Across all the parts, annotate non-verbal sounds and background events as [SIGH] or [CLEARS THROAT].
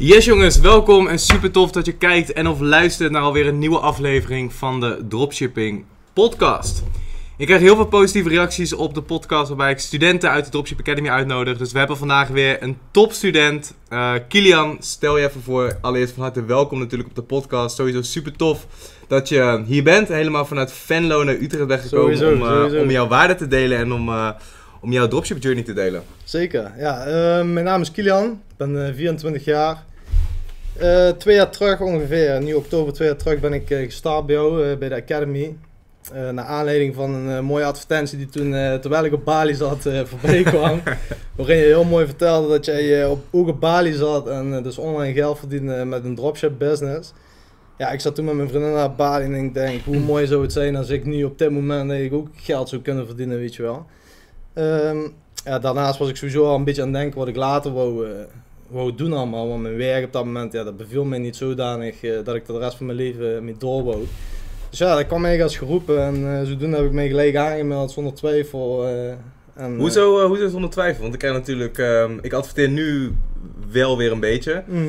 Yes jongens, welkom en super tof dat je kijkt en of luistert naar alweer een nieuwe aflevering van de Dropshipping Podcast. Ik krijg heel veel positieve reacties op de podcast waarbij ik studenten uit de Dropship Academy uitnodig. Dus we hebben vandaag weer een topstudent. Uh, Kilian, stel je even voor. Allereerst van harte welkom natuurlijk op de podcast. Sowieso super tof dat je hier bent. Helemaal vanuit Venlo naar Utrecht bent gekomen Sowieso, om, uh, sowieso. om jouw waarde te delen en om, uh, om jouw dropship journey te delen. Zeker, ja. eh, mijn naam is Kilian, ik ben eh, 24 jaar. Eh, twee jaar terug ongeveer, nu oktober twee jaar terug, ben ik eh, gestart bij jou, eh, bij de Academy. Eh naar aanleiding van een eh, mooie advertentie die toen, eh, terwijl ik op Bali zat, voorbij [LAUGHS] kwam. waarin je heel mooi vertelde dat jij op, ook op Bali zat en dus online geld verdiende met een dropship business. Ja, ik zat toen met mijn vriendin naar Bali en ik denk, hoe mooi zou het zijn als ik nu op dit moment dat ik ook geld zou kunnen verdienen, weet je wel. Ehm, ja, daarnaast was ik sowieso al een beetje aan het denken wat ik later wou, wou doen allemaal. Want mijn werk op dat moment, ja, dat beviel mij niet zodanig dat ik er de rest van mijn leven mee door wou. Dus ja, dat kwam eigenlijk als geroepen en eh, zodoende heb ik mij gelijk aangemeld zonder twijfel. eh, en, eh, Hoezo, uh, hoezo zonder twijfel? Want ik krijg natuurlijk, ehm, ik adverteer nu wel weer een beetje. mhm.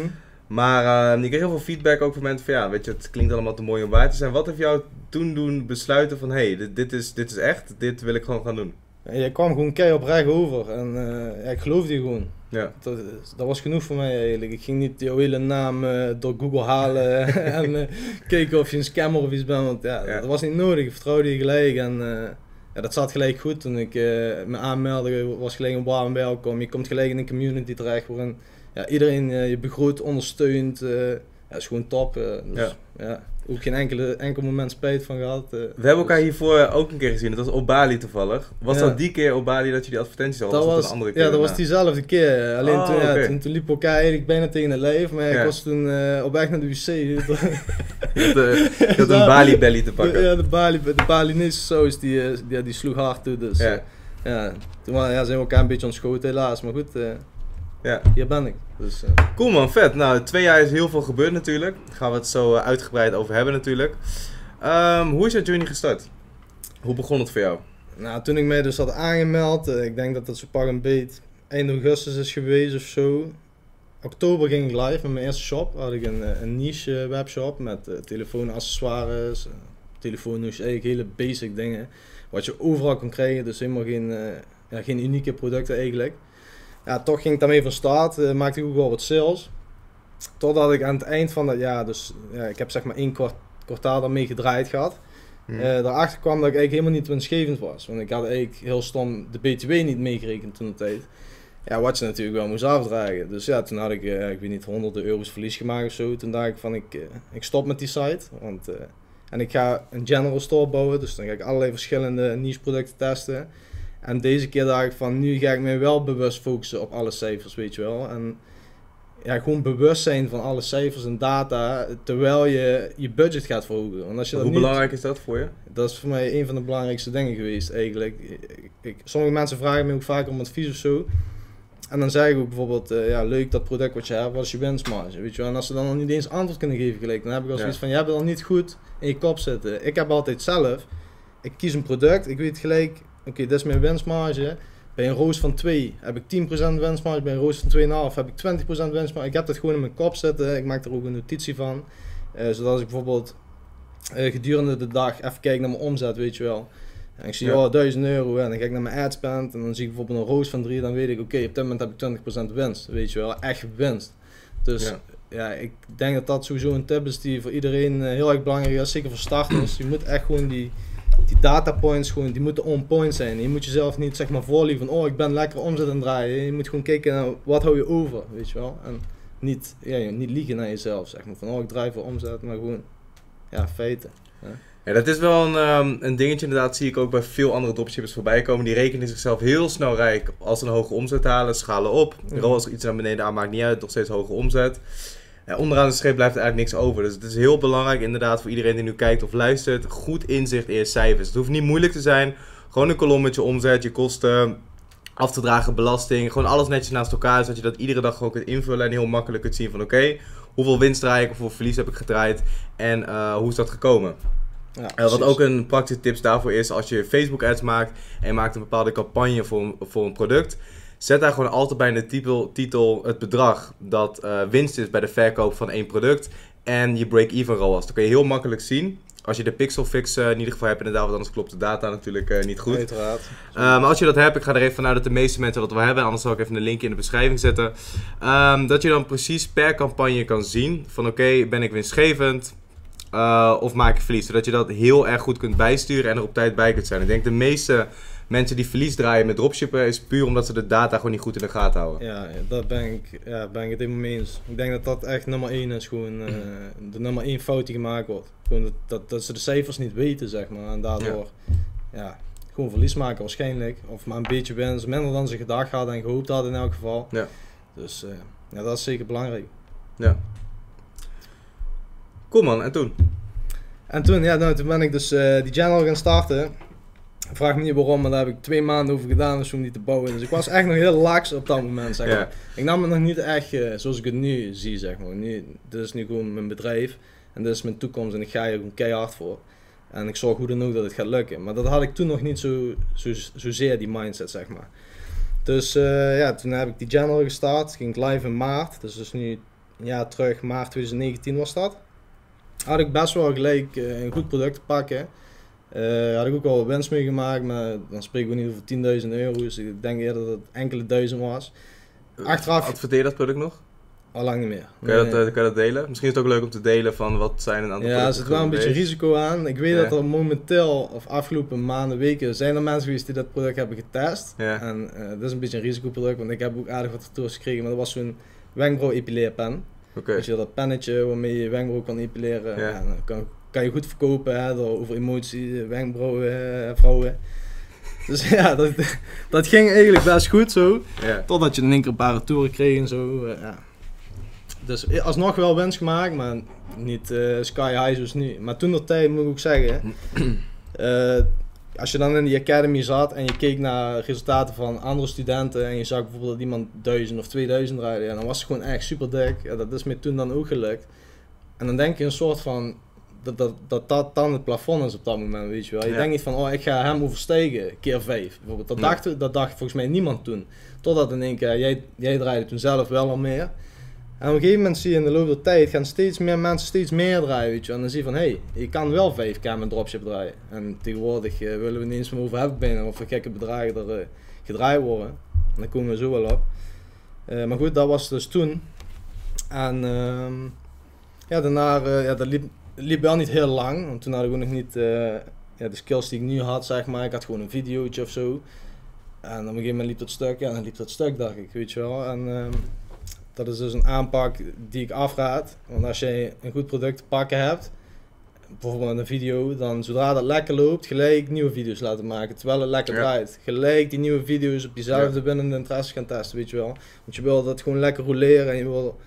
Maar uh, ik kreeg heel veel feedback ook van mensen van ja, weet je, het klinkt allemaal te mooi om waar te zijn. Wat heeft jou toen doen besluiten van hé, hey, dit, dit, is, dit is echt, dit wil ik gewoon gaan doen? En je kwam gewoon keihard oprecht over en eh, ja, ik geloofde je gewoon. Ja. Dat, dat was genoeg voor mij eigenlijk. Ik ging niet jouw hele naam eh, door Google halen [LAUGHS] [LAUGHS] en eh, kijken of je een scammer of iets bent. Want ja, Ja. dat was niet nodig. Ik vertrouwde je gelijk en eh, ja, dat zat gelijk goed. Toen ik me aanmeldde was gelijk een warm welkom. Je komt gelijk in een community terecht waarin ja, iedereen je begroet, ondersteunt. ja, is gewoon top. dus, ja. Ook geen enkele, enkel moment spijt van gehad. eh. We hebben elkaar hiervoor ook een keer gezien, dat was op Bali toevallig. Was Ja. dat die keer op Bali dat je die advertenties had? Dat was een andere keer? ja, dat was diezelfde keer. Alleen Oh, toen, ja, oké. toen, toen liepen we elkaar eigenlijk bijna tegen het lijf. Maar Ja. ik was toen eh, op weg naar de wc. [LAUGHS] Je had, eh, je had een [LAUGHS] Bali belly te pakken. Ja, de, Bali, de Balinese saus die, eh, die, die sloeg hard toe. Dus Ja. toen ja, zijn we elkaar een beetje ontschoten helaas. Maar goed, eh, Ja. hier ben ik. Dus, eh, Cool man, vet. Nou, twee jaar is heel veel gebeurd natuurlijk. Daar gaan we het zo eh, uitgebreid over hebben natuurlijk. Ehm, hoe is jouw journey gestart? Hoe begon het voor jou? nou, toen ik mij dus had aangemeld, eh, ik denk dat dat zo pak een beet eind augustus is geweest of zo. Oktober ging ik live met mijn eerste shop. Had ik een, niche webshop met telefoonaccessoires, telefoonhoes, eigenlijk hele basic dingen. Wat je overal kon krijgen, dus helemaal geen, ja, geen unieke producten eigenlijk. Ja, toch ging ik daarmee van start, eh, maakte ik ook wel wat sales. Totdat ik aan het eind van dat jaar, dus ja, ik heb zeg maar één kwart, kwartaal daarmee gedraaid gehad. Hm. Eh, daarachter kwam dat ik eigenlijk helemaal niet winstgevend was. Want ik had eigenlijk heel stom de BTW niet meegerekend toen de tijd. Ja, wat je natuurlijk wel moest afdragen. Dus ja, toen had ik, eh, ik weet niet, honderden euro's verlies gemaakt of zo. Toen dacht ik van, ik, ik stop met die site. Want, en ik ga een general store bouwen. Dus dan ga ik allerlei verschillende niche producten testen. En deze keer dacht ik van, nu ga ik me wel bewust focussen op alle cijfers, weet je wel. En ja, gewoon bewust zijn van alle cijfers en data, terwijl je je budget gaat verhogen. Want als je dat Hoe niet, belangrijk is dat voor je? dat is voor mij een van de belangrijkste dingen geweest eigenlijk. Ik, ik- sommige mensen vragen me ook vaak om advies of zo. En dan zeg ik ook bijvoorbeeld, eh, ja leuk dat product wat je hebt, wat is je winstmarge? Weet je wel? En als ze dan nog niet eens antwoord kunnen geven gelijk, dan heb ik al Ja. zoiets van, je hebt het al niet goed in je kop zitten. Ik heb altijd zelf, ik kies een product, ik weet gelijk, oké dit is mijn winstmarge. Bij een roos van 2 heb ik 10% winstmarge, bij een roos van 2,5 heb ik 20% winstmarge. Ik heb dat gewoon in mijn kop zitten, ik maak er ook een notitie van. Eh, zodat als ik bijvoorbeeld eh, gedurende de dag even kijk naar mijn omzet, weet je wel. En ik zie, Ja. oh, 1000 euro. En dan ga ik naar mijn adspend en dan zie ik bijvoorbeeld een roos van 3. Dan weet ik, oké, op dit moment heb ik 20% winst. Weet je wel, echt winst. Dus Ja. ja. ik denk dat dat sowieso een tip is die voor iedereen eh, heel erg belangrijk is. Zeker voor starters. je moet echt gewoon die, die data points, gewoon, die moeten on point zijn. Je moet jezelf niet zeg maar voorliegen van, oh, ik ben lekker omzet aan het draaien. Je moet gewoon kijken naar wat hou je over, weet je wel. En niet, ja, niet liegen naar jezelf, zeg maar. Van, oh, ik draai voor omzet, maar gewoon, ja, feiten. Ja, dat is wel een, ehm, een dingetje inderdaad, zie ik ook bij veel andere dropshippers voorbij komen. Die rekenen zichzelf heel snel rijk als ze een hoge omzet halen, schalen op. Mhm. ROAS er iets naar beneden aan, maakt niet uit, nog steeds hoge omzet. Onderaan de streep blijft er eigenlijk niks over. Dus het is heel belangrijk inderdaad voor iedereen die nu kijkt of luistert, goed inzicht in je cijfers. Het hoeft niet moeilijk te zijn, gewoon een kolom met je omzet, je kosten, af te dragen belasting, gewoon alles netjes naast elkaar, zodat je dat iedere dag gewoon kunt invullen en heel makkelijk kunt zien van oké, hoeveel winst draai ik of hoeveel verlies heb ik gedraaid en eh, hoe is dat gekomen. Ja, Eh, wat ook een praktische tips daarvoor is, als je Facebook ads maakt en je maakt een bepaalde campagne voor voor een product, zet daar gewoon altijd bij in de titel, titel het bedrag dat eh, winst is bij de verkoop van één product en je break-even ROAS. Dan kun je heel makkelijk zien, als je de pixel fix eh, in ieder geval hebt inderdaad, want anders klopt de data natuurlijk eh, niet goed. Uiteraard. Maar als je dat hebt, ik ga er even vanuit dat de meeste mensen dat wel hebben, anders zal ik even een link in de beschrijving zetten. Ehm, dat je dan precies per campagne kan zien van oké, ben ik winstgevend of maak ik verlies. Zodat je dat heel erg goed kunt bijsturen en er op tijd bij kunt zijn. Ik denk de meeste mensen die verlies draaien met dropshippen is puur omdat ze de data gewoon niet goed in de gaten houden. Ja, daar ben ik, ja, ben ik het helemaal mee eens. Ik denk dat dat echt nummer 1 is, gewoon eh, de nummer 1 fout die gemaakt wordt. Gewoon dat, dat, dat ze de cijfers niet weten, zeg maar. En daardoor, ja. gewoon verlies maken waarschijnlijk. Of maar een beetje winst, minder dan ze gedacht hadden en gehoopt hadden in elk geval. Ja. Dus eh, ja, dat is zeker belangrijk. Ja. Cool man, en toen? En toen, ja, nou, toen ben ik dus eh, die channel gaan starten. Vraag me niet waarom, maar daar heb ik twee maanden over gedaan dus om die te bouwen. Dus ik was echt nog heel lax op dat moment, zeg maar. Ik nam het nog niet echt eh, zoals ik het nu zie, zeg maar. Nu, dit is nu gewoon mijn bedrijf en dit is mijn toekomst en ik ga hier gewoon keihard voor. En ik zorg hoe dan ook dat het gaat lukken. Maar dat had ik toen nog niet zo, zo, zozeer, die mindset, zeg maar. Dus eh, ja, toen heb ik die channel gestart. Ging ik live in maart. Dus is nu een jaar terug, maart 2019 was dat. Had ik best wel gelijk eh, een goed product te pakken. Eh, had ik ook al winst mee gemaakt, maar dan spreken we niet over 10.000 euro. Dus ik denk eerder dat het enkele duizend was. Achteraf- Adverteer dat product nog? Al lang niet meer. Kun je, dat, Nee. eh, kun je dat delen? Misschien is het ook leuk om te delen van wat zijn een aantal Ja, er producten zit wel een beetje risico aan. Ik weet Ja. dat er momenteel, of afgelopen maanden, weken, zijn er mensen geweest die dat product hebben getest. Ja. En eh dat is een beetje een risicoproduct, want ik heb ook aardig wat retours gekregen. Maar dat was zo'n wenkbrauw-epileerpen. Oké. Weet je, dat pennetje waarmee je je wenkbrauw kan epileren. Ja. Dan kan, kan je goed verkopen hè, door over emotie, wenkbrauwen, eh, vrouwen. Dus [LAUGHS] ja, dat, dat ging eigenlijk best goed zo. Ja. Totdat je in één keer een paar retouren kreeg en zo. eh, ja. Dus alsnog wel winst gemaakt, maar niet eh, sky high zoals nu. Maar toen dat tijd moet ik ook zeggen. [CLEARS THROAT] eh, als je dan in die academy zat en je keek naar resultaten van andere studenten en je zag bijvoorbeeld dat iemand 1000 of 2000 draaide, ja, dan was het gewoon echt super dik. Ja, dat is me toen dan ook gelukt. En dan denk je een soort van dat dat, dat, dat dan het plafond is op dat moment, weet je wel. Je Ja. denkt niet van, oh, ik ga hem overstijgen, keer 5. Bijvoorbeeld. Dat, Ja. dacht, dat dacht volgens mij niemand toen. Totdat in één keer, jij, jij draaide toen zelf wel al meer. En op een gegeven moment zie je in de loop der tijd gaan steeds meer mensen steeds meer draaien, weet je. En dan zie je van, hé, hey, je kan wel 5k met dropship draaien. En tegenwoordig eh, willen we niet eens meer over hebben bijna, of er gekke bedragen er eh, gedraaid worden. En daar komen we zo wel op. Eh, maar goed, dat was dus toen. En ehm, ja, daarna, ja, dat liep, liep wel niet heel lang, want toen had ik ook nog niet eh, ja, de skills die ik nu had, zeg maar. Ik had gewoon een videootje of zo. En op een gegeven moment liep dat stuk, ja, dan liep dat stuk, dacht ik, weet je wel. En ehm, dat is dus een aanpak die ik afraad. Want als je een goed product te pakken hebt, bijvoorbeeld een video, dan zodra dat lekker loopt, gelijk nieuwe video's laten maken. Terwijl het lekker Ja. draait. Gelijk die nieuwe video's op diezelfde binnen de interesse gaan testen, weet je wel. Want je wil dat gewoon lekker roleren en je wil,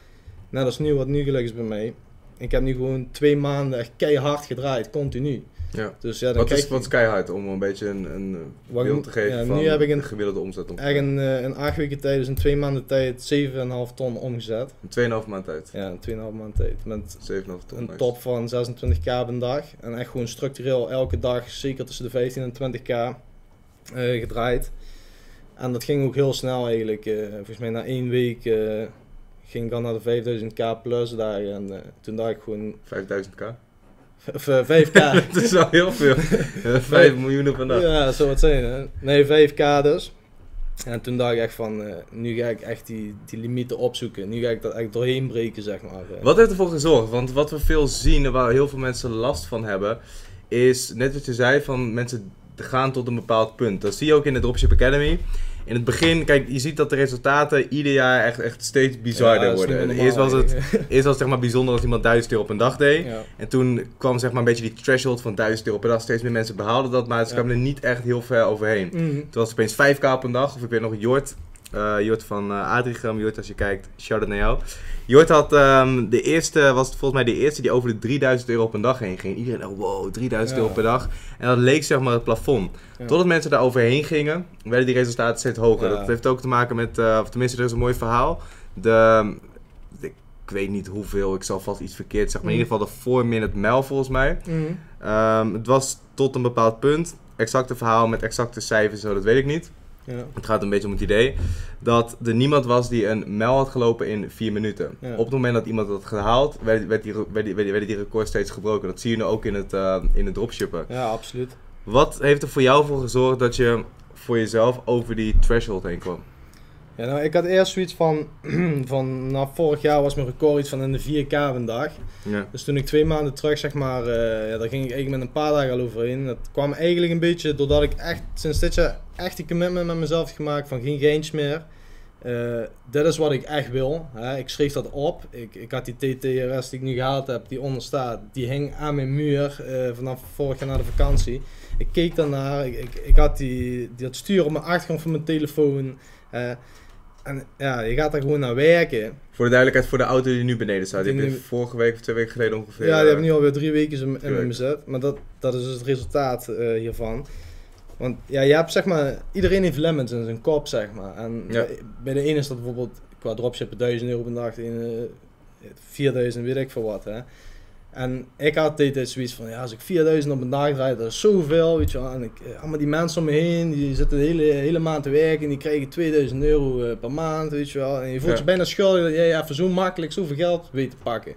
net als nu wat nu gelukkig is bij mij. Ik heb nu gewoon twee maanden echt keihard gedraaid, continu. Ja. Dus ja, dan Wat krijg is, je wat is keihard om een beetje een, een Wat beeld te geven ja, van nu heb ik een- de gemiddelde omzet om echt in, eh, in acht weken tijd, dus in twee maanden tijd, 7,5 ton omgezet. Een 2,5 maand tijd. Ja, in 2,5 maand tijd. Met 7,5 ton. een nice. top van 26k per dag. En echt gewoon structureel elke dag zeker tussen de 15 en 20k eh, gedraaid. En dat ging ook heel snel eigenlijk. eh, volgens mij na één week ging ik dan naar de 5000k plus dagen. En eh, toen dacht ik gewoon... 5000k. Of eh, 5k. [LAUGHS] Dat is wel heel veel. [LAUGHS] 5 miljoen per dag. ja, dat zou het zijn. Hè? Nee, 5k dus. En toen dacht ik echt van, eh, nu ga ik echt die, die limieten opzoeken. Nu ga ik dat echt doorheen breken, zeg maar. eh. Wat heeft ervoor gezorgd? Want wat we veel zien en waar heel veel mensen last van hebben, is net wat je zei van mensen gaan tot een bepaald punt. Dat zie je ook in de Dropship Academy. In het begin, kijk, je ziet dat de resultaten ieder jaar echt, echt steeds bizarder Ja, worden. Eerst was het [LAUGHS] eerst was het zeg maar bijzonder als iemand 1000 euro op een dag deed. Ja. En toen kwam zeg maar een beetje die threshold van 1000 euro per dag. Steeds meer mensen behaalden dat, maar ze kwamen er niet echt heel ver overheen. Mhm. Toen was het opeens 5k op een dag. Of ik weet nog, Jort. Jort van eh Adrigram. Jort, als je kijkt, shout-out naar jou. Jort had ehm, de eerste, was het volgens mij de eerste die over de 3000 euro een dag heen ging. Iedereen dacht, wow, 3000 Ja. euro per dag. En dat leek zeg maar het plafond. Ja. Totdat mensen daar overheen gingen, werden die resultaten steeds hoger. Ja. Dat heeft ook te maken met, eh, of tenminste, er is een mooi verhaal. De, de ik weet niet hoeveel, ik zal vast iets verkeerd zeggen, maar in ieder geval de 4 minute mijl volgens mij. Mhm. Ehm, het was tot een bepaald punt. Exacte verhaal met exacte cijfers, zo, dat weet ik niet. Ja. Het gaat een beetje om het idee dat er niemand was die een mijl had gelopen in 4 minuten. Ja. Op het moment dat iemand dat had gehaald, werd, werd, die, werd, die, werden die records steeds gebroken. Dat zie je nu ook in het, eh, in het dropshippen. ja, absoluut. Wat heeft er voor jou voor gezorgd dat je voor jezelf over die threshold heen kwam? Ja, nou, ik had eerst zoiets van, [CLEARS THROAT] van, nou, vorig jaar was mijn record iets van in de 4K een dag. Ja. Dus toen ik twee maanden terug, zeg maar, eh, ja, daar ging ik eigenlijk met een paar dagen al overheen. Dat kwam eigenlijk een beetje doordat ik echt, sinds dit jaar, echt die commitment met mezelf heb gemaakt van geen geintjes meer. Dit is wat ik echt wil. Hè. Ik schreef dat op. Ik, ik had die TTRS die ik nu gehaald heb, die onder staat, die hing aan mijn muur eh, vanaf vorig jaar na de vakantie. Ik keek daarnaar. Ik, ik, ik had die, die dat stuur op mijn achtergrond van mijn telefoon. eh, en ja, je gaat er gewoon naar werken. Voor de duidelijkheid, voor de auto die nu beneden staat. Die Die heb je nu- vorige week of twee weken geleden ongeveer. Ja, die eh, hebben nu alweer drie weken in, in mijn bezet. Maar dat, dat is dus het resultaat eh, hiervan. Want ja, je hebt zeg maar, iedereen heeft limits in zijn kop, zeg maar. En Ja. bij- de ene is dat bijvoorbeeld qua dropshippen 1000 euro per dag, de ene eh, 4000, weet ik veel wat. Hè. En ik had de tijd zoiets van, ja, als ik 4000 op een dag draai, dat is zoveel, weet je wel. En ik, eh, allemaal die mensen om me heen, die zitten de hele, hele maand te werken en die krijgen 2000 euro eh, per maand, weet je wel. En je voelt Ja. je bijna schuldig dat jij even zo makkelijk zoveel geld weet te pakken.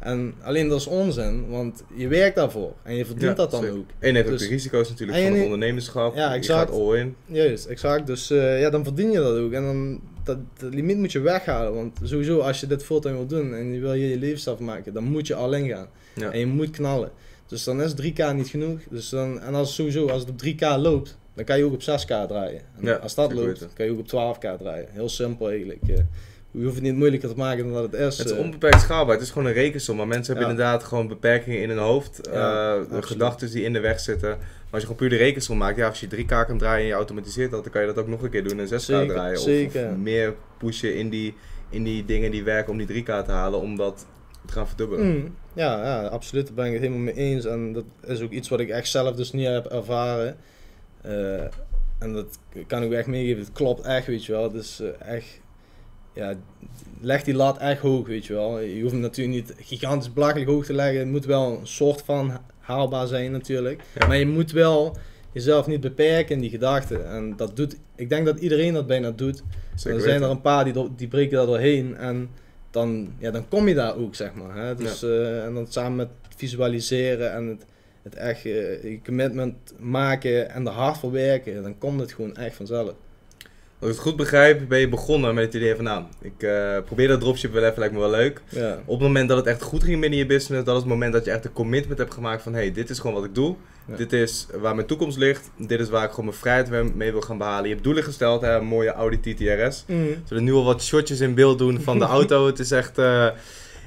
En alleen dat is onzin, want je werkt daarvoor en je verdient Ja, dat dan zeker. ook. En je heeft ook Dus- de risico's natuurlijk van het ondernemerschap. Ja, Je gaat all in. Juist, exact. Dus eh, ja, dan verdien je dat ook. En dan, dat, dat limiet moet je weghalen. Want sowieso, als je dit fulltime wil doen en je wil je levensstijl van maken, dan moet je al in gaan. Ja. En je moet knallen. Dus dan is 3K niet genoeg. Dus dan, en als sowieso, als het op 3K loopt, dan kan je ook op 6K draaien. En Ja, als dat loopt, kan je ook op 12K draaien. Heel simpel eigenlijk. eh. je hoeft het niet moeilijker te maken dan dat het is. Het is eh. onbeperkt schaalbaar. Het is gewoon een rekensom. Maar mensen hebben Ja. inderdaad gewoon beperkingen in hun hoofd. Ja, eh, gedachten die in de weg zitten. Als je gewoon puur de rekensom maakt. Ja, als je 3K kan draaien en je automatiseert dat. Dan kan je dat ook nog een keer doen en 6K Zeker, draaien. Of- zeker. Of, meer pushen in die, in die dingen die werken om die 3K te halen. Om dat te gaan verdubbelen. Mm, ja, ja, absoluut. Daar ben ik het helemaal mee eens. En dat is ook iets wat ik echt zelf dus niet heb ervaren. Eh, en dat kan ik ook echt meegeven. Het klopt echt, weet je wel. Dus eh, echt, ja, leg die lat echt hoog, weet je wel. Je hoeft hem natuurlijk niet gigantisch belachelijk hoog te leggen. Het moet wel een soort van haalbaar zijn natuurlijk. Ja. Maar je moet wel jezelf niet beperken in die gedachten. En dat doet, ik denk dat iedereen dat bijna doet. Zeker er zijn er een paar die, do- die breken daar doorheen en dan, ja, dan kom je daar ook, zeg maar. Hè? Dus, eh, en dan samen met visualiseren en het, het echt eh, commitment maken en er hard voor werken, dan komt het gewoon echt vanzelf. Als ik het goed begrijp, ben je begonnen met het idee van nou, ik eh, probeer dat dropship wel even, lijkt me wel leuk. Ja, Op het moment dat het echt goed ging binnen je business, dat is het moment dat je echt een commitment hebt gemaakt van hey, dit is gewoon wat ik doe. Ja. Dit is waar mijn toekomst ligt. Dit is waar ik gewoon mijn vrijheid mee- wil gaan behalen. Je hebt doelen gesteld, hè, een mooie Audi TTRS. Mm. We zullen nu al wat shotjes in beeld doen van de [LAUGHS] auto. het is echt... eh,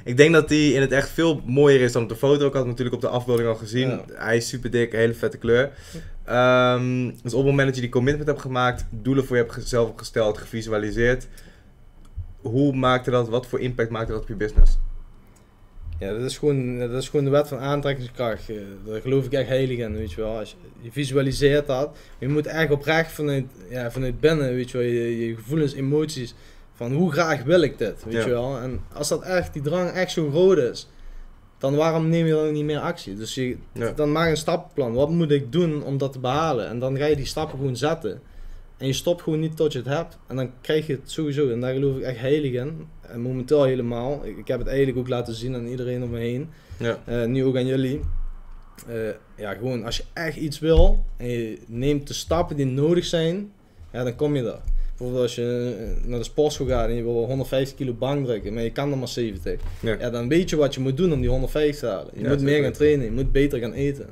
ik denk dat die in het echt veel mooier is dan op de foto. Ik had hem natuurlijk op de afbeelding al gezien. Ja. Hij is super dik, hele vette kleur. Ehm, dus op het moment dat je die commitment hebt gemaakt, doelen voor je hebt zelf gesteld, gevisualiseerd. Hoe maakte dat, wat voor impact maakte dat op je business? Ja, dat is, gewoon, dat is gewoon de wet van aantrekkingskracht. eh, Daar geloof ik echt heilig in, weet je wel. Als je, je visualiseert dat, je moet echt oprecht vanuit, ja, vanuit binnen, weet je wel, je, je gevoelens, emoties, van hoe graag wil ik dit, weet Ja. je wel. En als dat echt, die drang echt zo groot is, dan waarom neem je dan niet meer actie? Dus je, Ja. dan maak een stappenplan. Wat moet ik doen om dat te behalen? En dan ga je die stappen gewoon zetten. En je stopt gewoon niet tot je het hebt. En dan krijg je het sowieso. En daar geloof ik echt heilig in. En momenteel helemaal. Ik, ik heb het eigenlijk ook laten zien aan iedereen om me heen. Ja. Eh, nu ook aan jullie. Eh, ja, gewoon als je echt iets wil en je neemt de stappen die nodig zijn, ja, dan kom je daar. Bijvoorbeeld als je eh, naar de sportschool gaat en je wil 150 kilo bank drukken, maar je kan er maar 70. Ja. Ja, dan weet je wat je moet doen om die 150 te halen. Je Ja, moet meer gaan trainen, je moet beter gaan eten.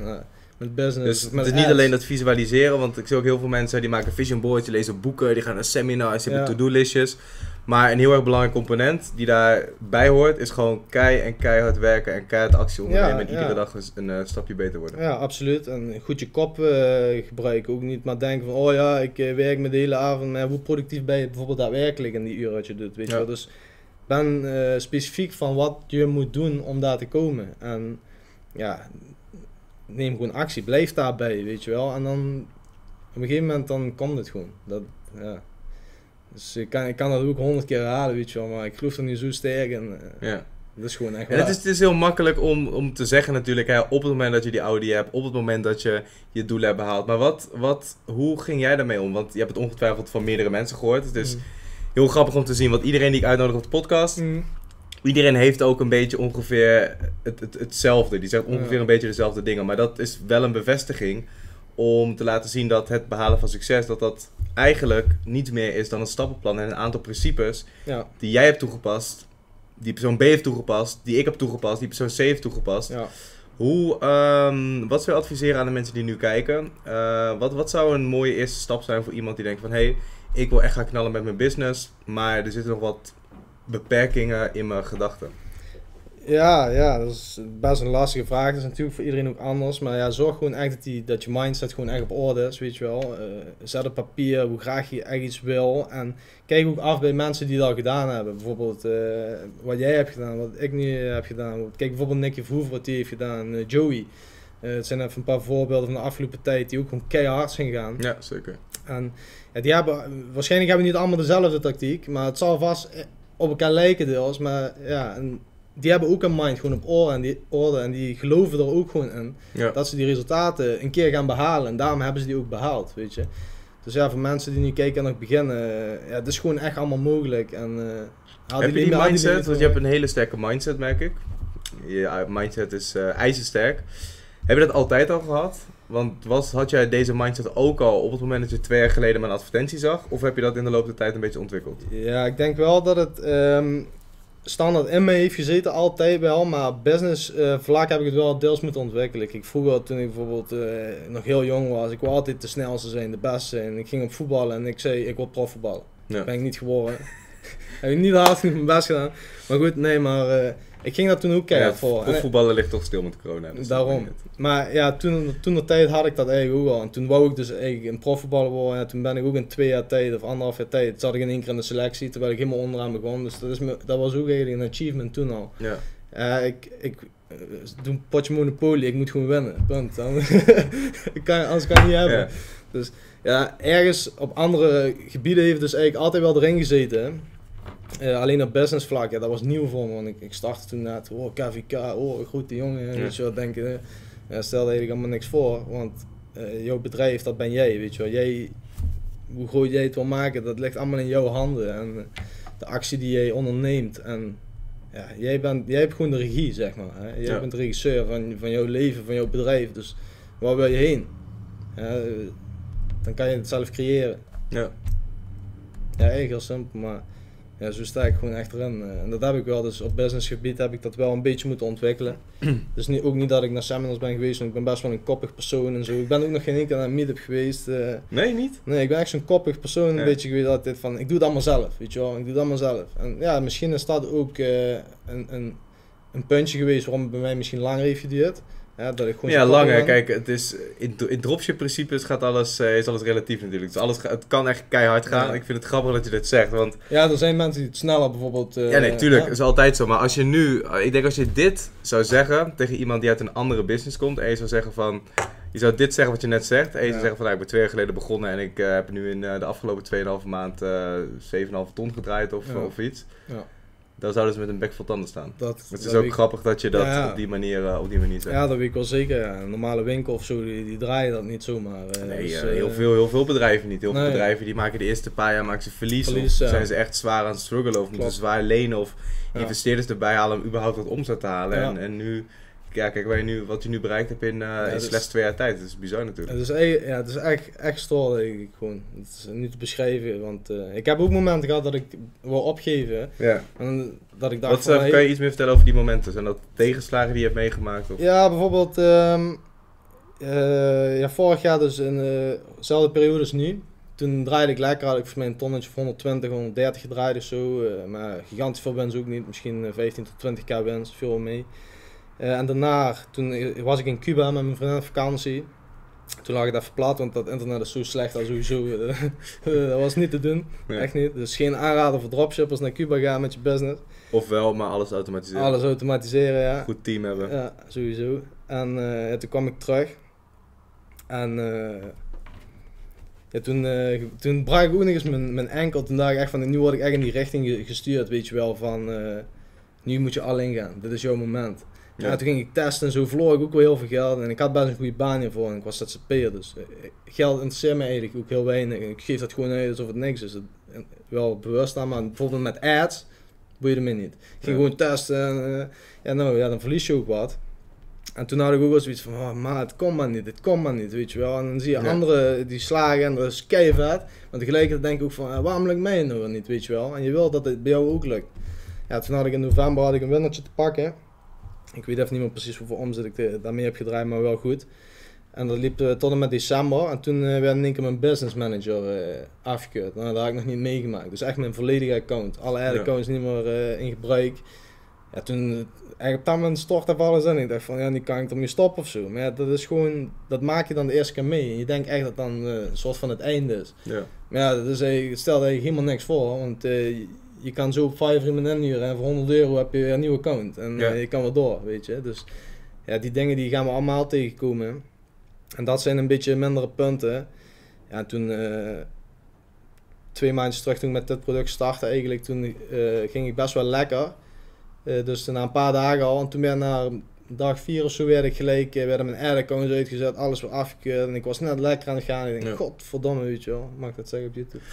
Met business, Dus met het is niet alleen dat visualiseren, want ik zie ook heel veel mensen die maken vision boards, die lezen boeken, die gaan naar seminars, die hebben to-do-listjes. Maar een heel erg belangrijk component die daarbij hoort, is gewoon kei en keihard werken en keihard actie ondernemen Ja, en iedere ja. dag een, een eh, stapje beter worden. Ja, absoluut. En goed je kop eh, gebruiken. Ook niet maar denken van, oh ja, ik eh, werk me de hele avond. Maar hoe productief ben je bijvoorbeeld daadwerkelijk in die uren wat je doet, weet Ja. je wel. Dus ben specifiek van wat je moet doen om daar te komen. En ja, neem gewoon actie. Blijf daarbij, weet je wel. En dan op een gegeven moment dan komt het gewoon. Dat, ja. Dus ik kan, ik kan dat ook honderd keer herhalen, weet je wel, maar ik geloof er niet zo sterk in. Ja. Dat is gewoon echt En het is, het is heel makkelijk om, om te zeggen natuurlijk, hè, op het moment dat je die Audi hebt, op het moment dat je je doelen hebt behaald. Maar wat, wat, hoe ging jij daarmee om? Want je hebt het ongetwijfeld van meerdere mensen gehoord. Het is Mm. heel grappig om te zien, want iedereen die ik uitnodig op de podcast, Mm. iedereen heeft ook een beetje ongeveer het, het, hetzelfde. Die zegt ongeveer Ja. een beetje dezelfde dingen. Maar dat is wel een bevestiging om te laten zien dat het behalen van succes, dat dat eigenlijk niet meer is dan een stappenplan en een aantal principes Ja, die jij hebt toegepast, die persoon B heeft toegepast, die ik heb toegepast, die persoon C heeft toegepast. ja. Hoe, ehm, wat zou je adviseren aan de mensen die nu kijken? Eh, wat, wat zou een mooie eerste stap zijn voor iemand die denkt van... hé, hey, ik wil echt gaan knallen met mijn business, maar er zitten nog wat beperkingen in mijn gedachten. Ja, ja, dat is best een lastige vraag. Dat is natuurlijk voor iedereen ook anders. Maar ja, zorg gewoon echt dat, die, dat je mindset gewoon echt op orde is, weet je wel. Eh, zet op papier hoe graag je echt iets wil. En kijk ook af bij mensen die dat gedaan hebben. Bijvoorbeeld eh, wat jij hebt gedaan, wat ik nu heb gedaan. Kijk bijvoorbeeld Nicky Verhoeven wat die heeft gedaan, eh, Joey. Het zijn even een paar voorbeelden van de afgelopen tijd die ook gewoon keihard zijn gegaan. Ja, zeker. En ja, die hebben, waarschijnlijk hebben niet allemaal dezelfde tactiek, maar het zal vast op elkaar lijken deels. Maar ja, en die hebben ook een mind gewoon op orde en, die, orde en die geloven er ook gewoon in Ja. dat ze die resultaten een keer gaan behalen. En daarom hebben ze die ook behaald, weet je. Dus ja, voor mensen die nu kijken en nog beginnen, eh, ja, het is gewoon echt allemaal mogelijk. En, eh, haal heb je die mindset? Want je hebt een hele sterke mindset, merk ik. Je mindset is eh ijzersterk. Heb je dat altijd al gehad? Want was, had jij deze mindset ook al op het moment dat je twee jaar geleden mijn advertentie zag? Of heb je dat in de loop der tijd een beetje ontwikkeld? Ja, ik denk wel dat het ehm, standaard in me heeft gezeten, altijd wel. Maar business eh, vlak heb ik het wel deels moeten ontwikkelen. Ik vroeger, toen ik bijvoorbeeld eh, nog heel jong was, ik wil altijd de snelste zijn, de beste zijn. Ik ging op voetballen en ik zei, ik wil profvoetballen. Ja. Ben ik niet geworden. [LAUGHS] heb ik niet hard genoeg mijn best gedaan. Maar goed, nee, maar eh, ik ging daar toen ook keihard Ja. En- voetballen ligt toch stil met corona. dus dat Daarom. maar ja, toen, toen de tijd had ik dat eigenlijk ook al. En toen wou ik dus eigenlijk een profvoetballer worden. En toen ben ik ook in twee jaar tijd of anderhalf jaar tijd zat ik in één keer in de selectie. Terwijl ik helemaal onderaan begon. Dus dat, is me, dat was ook eigenlijk een achievement toen al. Ja. Ja, ik, ik eh, doe een potje Monopoly. Ik moet gewoon winnen. Punt. Dan, [LAUGHS] kan, anders kan ik niet hebben. Ja. Dus ja, ergens op andere gebieden heeft dus eigenlijk altijd wel erin gezeten. Eh, alleen op business vlak, ja, dat was nieuw voor me. Want ik, ik startte toen net, oh KVK, oh grote jongen. Ja. Weet je wat denken. hè. Ja, stel eigenlijk allemaal niks voor. Want eh, jouw bedrijf, dat ben jij. Weet je wel. Jij, hoe groot jij het wil maken, dat ligt allemaal in jouw handen. En eh, de actie die jij onderneemt. En ja, jij, bent, jij hebt gewoon de regie, zeg maar. Hè. Jij Ja. bent de regisseur van, van jouw leven, van jouw bedrijf. Dus waar wil je heen? Eh, dan kan je het zelf creëren. Ja. Ja, eigenlijk heel simpel, maar ja, zo sta ik gewoon echt erin. eh. En dat heb ik wel, dus op businessgebied heb ik dat wel een beetje moeten ontwikkelen. [CLEARS THROAT] dus niet, ook niet dat ik naar seminars ben geweest, want ik ben best wel een koppig persoon en zo. Ik ben ook nog geen enkele naar meetup geweest. eh. Nee, niet? nee, ik ben echt zo'n koppig persoon, een beetje geweest altijd van, ik doe het allemaal zelf, weet je wel. Ik doe het allemaal zelf. En ja, misschien is dat ook eh, een, een, een puntje geweest waarom het bij mij misschien langer heeft geduurd. Ja, dat ik gewoon Ja, zo lang koppig hè. ben. Kijk, het is, in, in dropship principes gaat alles, eh, is alles relatief natuurlijk. Dus alles, het kan echt keihard gaan. Ja. Ik vind het grappig dat je dit zegt, want Ja, er zijn mensen die het sneller bijvoorbeeld... eh, Ja, nee, tuurlijk. ja. is altijd zo. Maar als je nu, eh, ik denk als je dit zou zeggen tegen iemand die uit een andere business komt. En je zou zeggen van, je zou dit zeggen wat je net zegt. En je zou zeggen van, nou, ik ben twee jaar geleden begonnen. En ik heb nu in de afgelopen 2,5 maand eh 7,5 ton gedraaid of, of iets. Ja. Dan zouden ze met een bek vol tanden staan. Dat, Het is ook ik- grappig dat je dat Ja. op, die manier, eh, op die manier zegt. Ja, dat weet ik wel zeker. Ja. Een normale winkel of zo, die, die draaien dat niet zomaar. eh. Nee, Dus, eh, heel, veel, heel veel bedrijven niet. Heel veel bedrijven die maken de eerste paar jaar maken ze verlies. Verlies, of zijn ze echt zwaar aan het struggelen. Of moeten Klopt. ze zwaar lenen. Of investeerders erbij halen om überhaupt wat omzet te halen. En, en nu, ja, kijk waar je nu, wat je nu bereikt hebt in, eh in dus- slechts twee jaar tijd. Dat is bizar natuurlijk. Het is, echt- ja, het is echt, echt stoor, ik gewoon. Het is niet te beschrijven, want eh, ik heb ook momenten gehad dat ik wil opgeven. Ja. En dat ik dacht Wat van, eh, hey, kan je iets meer vertellen over die momenten? Zijn dat tegenslagen die je hebt meegemaakt? Of? Ja, bijvoorbeeld, ehm, eh, ja, vorig jaar dus in dezelfde periode als nu. Toen draaide ik lekker, had ik volgens mij een tonnetje of 120, 130 gedraaid of zo. maar gigantisch veel winst ook niet, misschien eh, 15 tot 20 k winst, veel mee. Eh, en daarna, toen eh, was ik in Cuba met mijn vriendin op vakantie. Toen lag ik even plat, want dat internet is zo slecht als sowieso. [LAUGHS] eh, dat was niet te doen, Nee. echt niet. Dus geen aanrader voor dropshippers naar Cuba gaan met je business. Ofwel, maar alles automatiseren. Alles automatiseren, ja. Goed team hebben. Ja, sowieso. En eh, ja, toen kwam ik terug. En eh, Ja, toen, eh, toen brak ik ook nog eens mijn, mijn enkel. Toen dacht ik echt van, nu word ik echt in die richting ge- gestuurd, weet je wel. Van, eh, nu moet je alleen gaan. Dit is jouw moment. Ja. Toen ging ik testen en zo verloor ik ook wel heel veel geld. En ik had best een goede baan hiervoor en ik was ZZP'er. Dus eh, geld interesseert me eigenlijk ook heel weinig. Ik geef dat gewoon uit alsof het niks is. En wel bewust aan, maar bijvoorbeeld met ads boeide me niet. Ik ging Ja. gewoon testen en eh, ja, nou, ja, dan verlies je ook wat. En toen had ik ook wel zoiets van, oh, maar het komt maar niet, het komt maar niet, weet je wel. En dan zie je Ja. anderen die slagen en dat is keivet. Maar tegelijkertijd denk ik ook van, eh, waarom lukt mij nou weer niet, weet je wel. En je wil dat het bij jou ook lukt. Ja, toen had ik in november had ik een winnertje te pakken. Ik weet even niet meer precies hoeveel omzet ik daarmee heb gedraaid, maar wel goed. En dat liep eh, tot en met december. En toen eh, werd in één keer mijn business manager eh, afgekeurd. Nou, dat had ik nog niet meegemaakt. Dus echt mijn volledige account. Alle Ja. accounts niet meer in gebruik. Ja, toen op dat moment stortte alles in. Ik dacht van, ja, nu kan ik ermee stoppen of zo. Maar ja, dat is gewoon, dat maak je dan de eerste keer mee. En je denkt echt dat dan een soort van het einde is. Ja. Maar ja, dat is eigenlijk, het stelt eigenlijk helemaal niks voor. Want je- kan zo op Fiverr iemand inhuren en voor 100 euro heb je weer een nieuw account. En Ja. eh, je kan weer door, weet je. Dus ja, die dingen die gaan we allemaal tegenkomen. En dat zijn een beetje mindere punten. Ja, toen eh, twee maanden terug toen ik met dit product startte eigenlijk, toen eh, ging ik best wel lekker. Dus na een paar dagen al. En toen ben na dag vier of zo werd ik gelijk, eh, werden mijn accounts uitgezet, alles weer afgekeurd. En ik was net lekker aan het gaan. En ik denk, Ja. godverdomme, weet je wel. Mag ik dat zeggen op YouTube?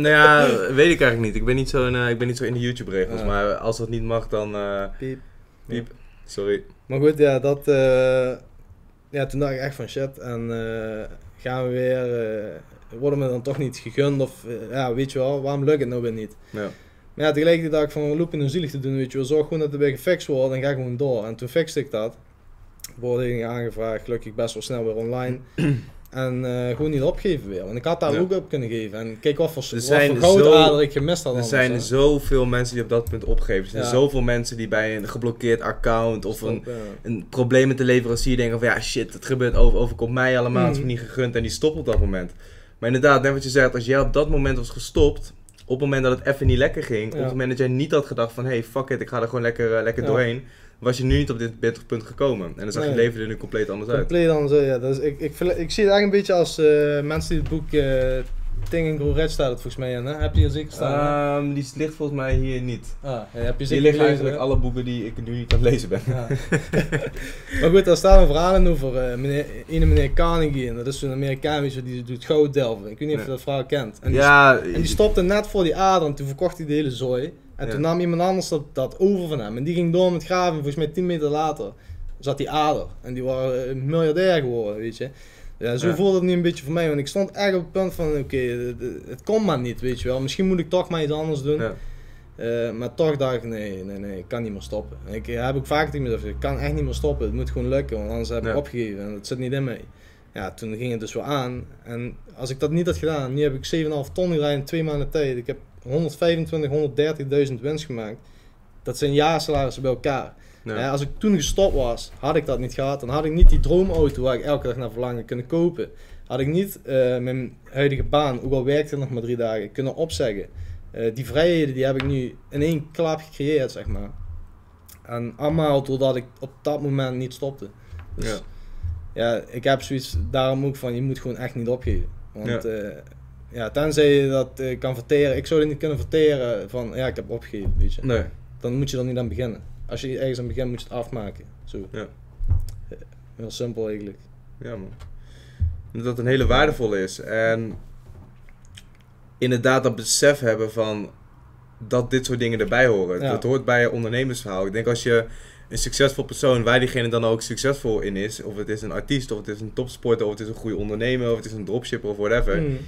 Nou ja, weet ik eigenlijk niet. Ik ben niet zo in, eh, ik ben niet zo in de YouTube-regels. Maar als dat niet mag, dan. eh, Piep. piep. Sorry. Maar goed, ja, dat. ja, toen dacht ik echt van shit. En gaan we weer. worden me dan toch niet gegund? Of ja, weet je wel, waarom lukt het nou weer niet? Ja. Maar ja, tegelijkertijd dacht ik van loop in zielig te doen, weet je wel. Zorg gewoon dat het weer gefixt wordt en ga gewoon door. En toen fixte ik dat. Beoordelingen aangevraagd, gelukkig best wel snel weer online. [CLEARS THROAT] En eh, gewoon niet opgeven weer. Want ik had daar Ja. ook op kunnen geven. En kijk wat voor, Er wat zijn voor goudader zo- ik gemist had. Er anders, zijn hè. zoveel mensen die op dat punt opgeven. Er zijn Ja. zoveel mensen die bij een geblokkeerd account of een, ja. een probleem met de leverancier denken van ja shit, het gebeurt over, overkomt mij allemaal, het is me Mhm. niet gegund en die stopt op dat moment. Maar inderdaad, net wat je zegt, als jij op dat moment was gestopt, op het moment dat het even niet lekker ging, op het moment dat jij niet had gedacht van hey fuck it, ik ga er gewoon lekker, eh, lekker doorheen, was je nu niet op dit, punt gekomen. En dan zag je leven er nu compleet anders uit. Compleet zo, ja. Is, ik, ik, verle- ik zie het eigenlijk een beetje als eh, mensen die het boek eh Grow Rich staat het volgens mij in. Hè? Heb je hier zeker staan? Ehm, die ligt volgens mij hier niet. ah, ja, heb je Hier liggen eigenlijk alle boeken die ik nu niet aan het lezen ben. Ja. [LAUGHS] maar goed, daar staat een verhaal in over eh, meneer, ene meneer Carnegie. En dat is zo'n Amerikaan die doet goud delven. Ik weet niet of je dat verhaal kent. En die, ja, en die stopte net voor die ader en toen verkocht hij de hele zooi. En Ja. toen nam iemand anders dat, dat over van hem. En die ging door met graven. Volgens mij 10 meter later zat die ader. En die waren een miljardair geworden, weet je. Ja, zo Ja. voelde het nu een beetje voor mij. Want ik stond echt op het punt van, oké, het- komt maar niet, weet je wel. Misschien moet ik toch maar iets anders doen. Ja. Eh, maar toch dacht ik, nee, nee, nee, ik kan niet meer stoppen. En ik heb ook vaak tegen mezelf gezegd, ik kan echt niet meer stoppen. Het moet gewoon lukken, want anders heb ik Ja. opgegeven. En dat zit niet in mij. Ja, toen ging het dus wel aan. En als ik dat niet had gedaan, nu heb ik 7,5 ton gedraaid in twee maanden tijd. Ik heb 125, 130.000 winst gemaakt. Dat zijn jaarsalarissen bij elkaar. Ja. Als ik toen gestopt was, had ik dat niet gehad. Dan had ik niet die droomauto waar ik elke dag naar verlangde kunnen kopen. Had ik niet eh, mijn huidige baan, ook al werkte ik nog maar drie dagen, kunnen opzeggen. Eh, die vrijheden die heb ik nu in één klap gecreëerd, zeg maar. En allemaal doordat ik op dat moment niet stopte. Dus Ja. ja, ik heb zoiets daarom ook van, je moet gewoon echt niet opgeven. Want Ja. ja, ja tenzij je dat kan verteren, ik zou het niet kunnen verteren van, ja, ik heb opgegeven, weet je. Nee. Dan moet je er niet aan beginnen. Als je ergens aan begint, moet je het afmaken. Zo. Ja. Heel simpel eigenlijk. Ja, man. Dat dat een hele waardevolle is. En inderdaad dat besef hebben van dat dit soort dingen erbij horen. Ja. Dat hoort bij je ondernemersverhaal. Ik denk als je een succesvol persoon, waar diegene dan ook succesvol in is, of het is een artiest, of het is een topsporter, of het is een goede ondernemer, of het is een dropshipper of whatever. Mm.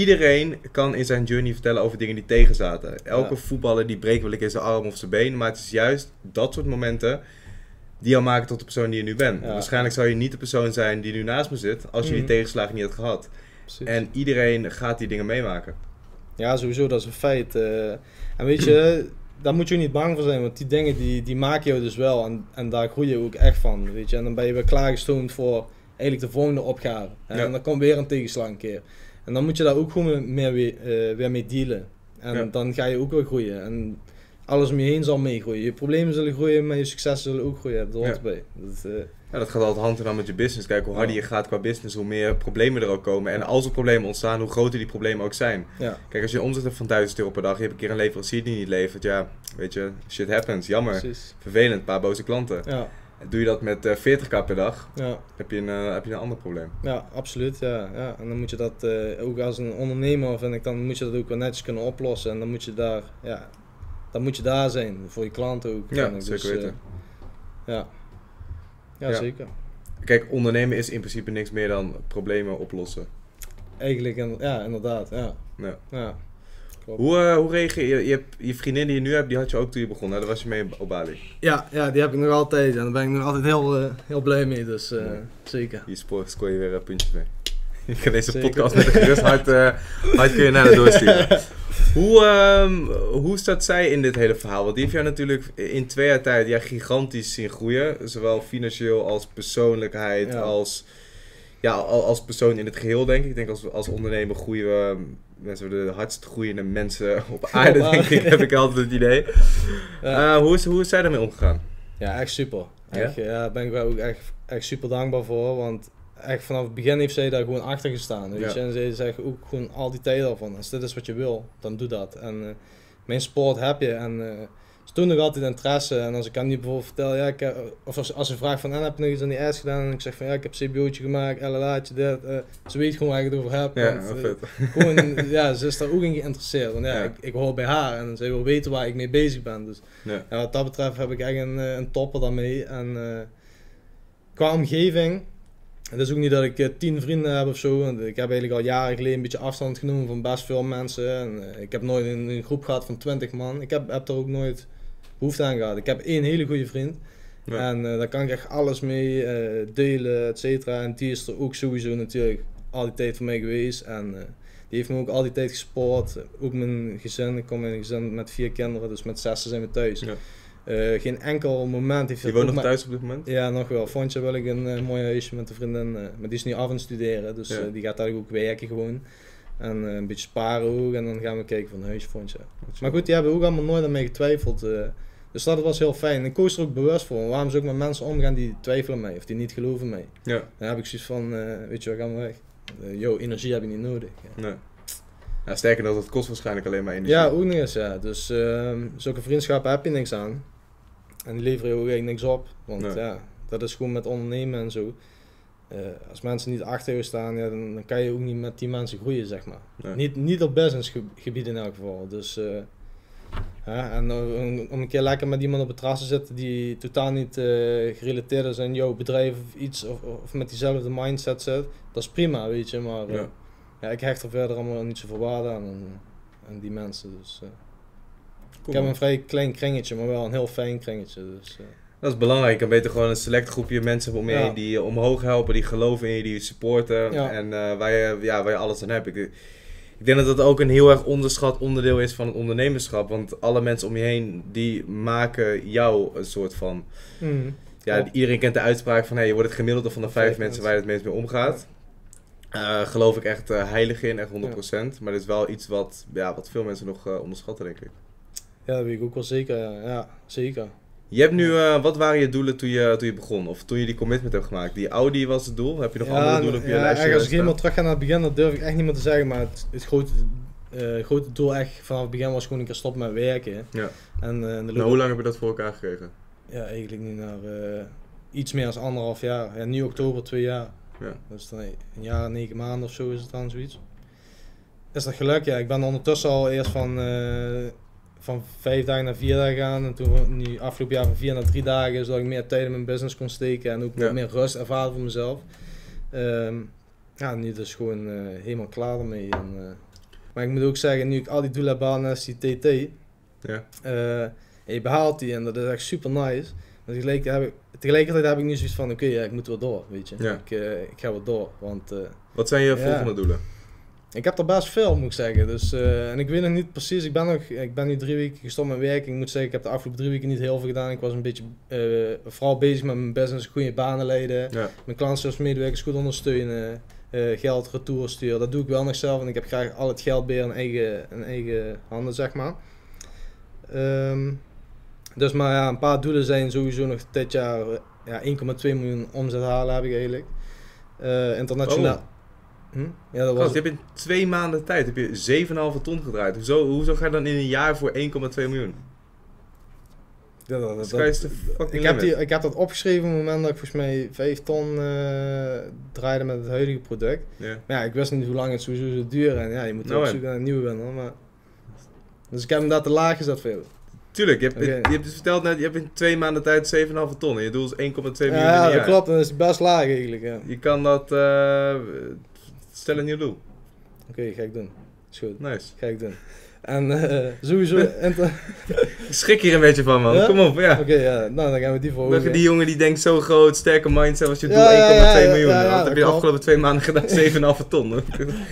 Iedereen kan in zijn journey vertellen over dingen die tegenzaten. Elke Ja. voetballer die breekt wel een keer zijn arm of zijn been, maar het is juist dat soort momenten die jou maken tot de persoon die je nu bent. Ja. Waarschijnlijk zou je niet de persoon zijn die nu naast me zit als je die Mhm. tegenslagen niet had gehad. Precies. En iedereen gaat die dingen meemaken. Ja, sowieso, dat is een feit. eh. en weet je, daar moet je niet bang voor zijn, want die dingen die, die maken jou dus wel. En, en daar groei je ook echt van, weet je. En dan ben je weer klaargestoomd voor eigenlijk de volgende opgave. En Ja. dan komt weer een tegenslag een keer. En dan moet je daar ook gewoon meer weer, eh, weer mee dealen. En Ja. dan ga je ook weer groeien. En alles om je heen zal meegroeien. Je problemen zullen groeien, maar je successen zullen ook groeien. Dat hoort Ja. Dat, eh, Ja, dat gaat altijd hand in hand met je business. Kijk, hoe harder je gaat qua business, hoe meer problemen er ook komen. En als er problemen ontstaan, hoe groter die problemen ook zijn. Ja, Kijk, als je een omzet hebt van 1000 euro per dag, je hebt een keer een leverancier die niet levert, ja, weet je, shit happens, jammer, precies. vervelend, een paar boze klanten. Ja, Doe je dat met eh, 40k per dag, ja, heb je een, eh, heb je een ander probleem. ja, absoluut. Ja, ja. En dan moet je dat eh, ook als een ondernemer, vind ik, dan moet je dat ook wel netjes kunnen oplossen. En dan moet je daar, ja, dan moet je daar zijn. Voor je klanten ook. Ja, zeker Dus, eh, weten. ja. Ja, Ja. zeker. Kijk, ondernemen is in principe niks meer dan problemen oplossen. Eigenlijk, ja, inderdaad. Ja. Ja. Ja. Klopt. Hoe, eh, hoe reageer je? Je, hebt, je vriendin die je nu hebt, die had je ook toen je begon, hè? Daar was je mee op Bali. Ja, ja, die heb ik nog altijd en daar ben ik nog altijd heel, eh, heel blij mee, dus eh, zeker. Hier scoor, scoor je weer eh, puntjes mee. [LAUGHS] Je kan deze Zeker. podcast met een gerust hart, hart kun je naar de doorsturen. [LAUGHS] Hoe, ehm, hoe staat zij in dit hele verhaal? Want die heeft jou natuurlijk in twee jaar tijd ja, gigantisch zien groeien. Zowel financieel als persoonlijkheid, Ja. als, ja, al- als persoon in het geheel, denk ik. Ik denk als, als ondernemer groeien we mensen de hardst groeiende mensen [LAUGHS] op aarde, Op denk aarde. ik. Heb ik altijd het idee. [LAUGHS] Ja. Eh, hoe, is, hoe is zij daarmee omgegaan? Ja, echt super. Ja? Echt, ja? daar ben ik wel ook echt, echt super dankbaar voor. Want echt vanaf het begin heeft zij daar gewoon achter gestaan. Weet Ja. je? En zij zegt ook gewoon al die tijd al van, als dit is wat je wil, dan doe dat. En eh, mijn support heb je. En eh, ze doen nog altijd interesse. En als ik aan die bijvoorbeeld vertel, ja, ik heb, of als, als ze vraagt van, en heb je nog iets aan die ijs gedaan? En ik zeg van, ja, ik heb CBO'tje gemaakt, LLA'tje, dit. eh, ze weet gewoon waar ik het over heb. Ja, want, eh, gewoon, [LAUGHS] ja, ze is daar ook in geïnteresseerd. Want ja, Ja. Ik, ik hoor bij haar en zij wil weten waar ik mee bezig ben. Dus Ja. ja, wat dat betreft heb ik echt een, eh, een topper daarmee. En eh, qua omgeving, het is ook niet dat ik eh, tien vrienden heb of zo. Want ik heb eigenlijk al jaren geleden een beetje afstand genomen van best veel mensen. En, eh, ik heb nooit een, een groep gehad van 20 man. Ik heb, heb er ook nooit behoefte aan gehad. Ik heb één hele goede vriend. Ja. En eh, daar kan ik echt alles mee eh, delen, et cetera. En die is er ook sowieso natuurlijk al die tijd voor mij geweest. En eh, die heeft me ook al die tijd gespoord. Ook mijn gezin. Ik kom in een gezin met vier kinderen, dus met zes zijn we thuis. Ja. Geen enkel moment heeft Je woont nog maar- thuis op dit moment? Ja, nog wel. Vondje wil ik een mooi huisje met een vriendin. maar die is nu af aan het studeren, dus Ja. die gaat daar ook werken gewoon. En eh, een beetje sparen ook. En dan gaan we kijken van huisje, vondje. Maar goed, die hebben ook allemaal nooit aan mij getwijfeld. eh. dus dat was heel fijn. Ik koos er ook bewust voor. Waarom zou ik met mensen omgaan die twijfelen mij of die niet geloven mij? Ja, Dan heb ik zoiets van, eh, weet je, we gaan we weg. Yo, energie heb je niet nodig. Ja. nee. Ja, sterker nog, dat kost waarschijnlijk alleen maar energie. Ja, ook nog eens, ja. Dus ehm, zulke vriendschappen heb je niks aan. En die leveren je ook eigenlijk niks op. Want Nee. ja, dat is gewoon met ondernemen en zo. Eh, als mensen niet achter je staan, ja, dan, dan kan je ook niet met die mensen groeien, zeg maar. Nee. Niet, niet op businessgebied in elk geval. Dus, eh, ja, en om- om een keer lekker met iemand op het terras te zitten die totaal niet eh, gerelateerd is aan jouw bedrijf of iets, of, of met diezelfde mindset zit, dat is prima, weet je. Maar Ja. ja, ik hecht er verder allemaal niet zoveel waarde aan, aan, aan die mensen. Dus, eh, Cool, ik heb een vrij klein kringetje, maar wel een heel fijn kringetje. Dus, eh, Dat is belangrijk. Je kan beter gewoon een select groepje mensen om je Ja. heen die je omhoog helpen, die geloven in je, die je supporten. Ja. En eh, waar, je, ja, waar je alles aan hebt. Ik, ik denk dat dat ook een heel erg onderschat onderdeel is van het ondernemerschap. Want alle mensen om je heen, die maken jou een soort van... Ja, Ja. iedereen kent de uitspraak van hey, je wordt het gemiddelde van de vijf, Vijf mensen waar je het meest mee omgaat. Eh, geloof ik echt eh, heilig in, echt 100%. Maar dit is wel iets wat, ja, wat veel mensen nog eh, onderschatten, denk ik. Ja, dat weet ik ook wel zeker. Ja, ja zeker. Je hebt nu, eh, wat waren je doelen toen je, toen je begon? Of toen je die commitment hebt gemaakt? Die Audi was het doel? Heb je nog andere doelen op je ja, lijstje? als ik helemaal terug ga naar het begin, dat durf ik echt niet meer te zeggen. Maar het, het grote, eh, grote doel echt vanaf het begin was gewoon een keer stoppen met werken. Ja. En, Nou, hoe lang heb je dat voor elkaar gekregen? Ja, eigenlijk nu naar iets meer dan anderhalf jaar. Ja, nu oktober twee jaar. Ja. Dus dan een jaar en negen maanden of zo is het dan zoiets. Is dat geluk? Ja, ik ben ondertussen al eerst van, van vijf dagen naar vier dagen gegaan. En toen nu afgelopen jaar van vier naar drie dagen, zodat ik meer tijd in mijn business kon steken en ook Ja. meer rust ervaren voor mezelf. Ehm, ja, nu dus gewoon eh, helemaal klaar ermee. En, eh, maar ik moet ook zeggen, nu ik al die doelen heb behaald naast die TT, Ja. eh, en je behaalt die en dat is echt super nice. Maar tegelijkertijd heb ik, tegelijkertijd heb ik nu zoiets van, oké, ja, ik moet wel door, weet je. Ja. Ik, ik ga wel door, want Wat zijn je volgende doelen? Ik heb er best veel, moet ik zeggen. Dus, eh, en ik weet nog niet precies, ik ben, nog, ik ben nu drie weken gestopt met werken. Ik moet zeggen, ik heb de afgelopen drie weken niet heel veel gedaan. Ik was een beetje eh, vooral bezig met mijn business, goede banen leiden. Ja. Mijn klantenservice-medewerkers goed ondersteunen. eh, geld retour sturen. Dat doe ik wel nog zelf, want ik heb graag al het geld weer in eigen, in eigen handen, zeg maar. Ehm, dus maar ja, een paar doelen zijn sowieso nog dit jaar ja, 1,2 miljoen omzet halen heb ik eigenlijk. Internationaal. Hm? Ja, dat was je hebt in twee maanden tijd heb je 7,5 ton gedraaid. Hoezo, hoezo ga je dan in een jaar voor 1,2 miljoen? ja, dat, dat- dat- fucking ik, heb die, ik heb dat opgeschreven op het moment dat ik volgens mij 5 ton eh, draaide met het huidige product. Ja. Maar ja, ik wist niet hoe lang het sowieso zou duren. En ja, je moet Nou, op zoek naar een nieuwe winnaar. Maar... Dus ik heb hem daar te laag gezet jou. Tuurlijk, je hebt, je hebt dus verteld net, je hebt in twee maanden tijd 7,5 ton. En je doel is 1,2 miljoen Ja, een dat klopt. Dat is best laag eigenlijk. Ja. Je kan dat eh stellen in je doel. Oké, ga ik doen. Is goed. Nice. Ga ik doen. En eh, sowieso... [LAUGHS] Ik schrik hier een beetje van, man. Ja? Kom op, ja. Oké, ja. Nou, dan gaan we die verhogen. Die jongen die denkt zo groot, sterke mindset, als je doel Ja, 1,2 ja, ja, ja, miljoen. Wat dat heb je de afgelopen twee maanden gedaan? [LAUGHS] 7,5 ton.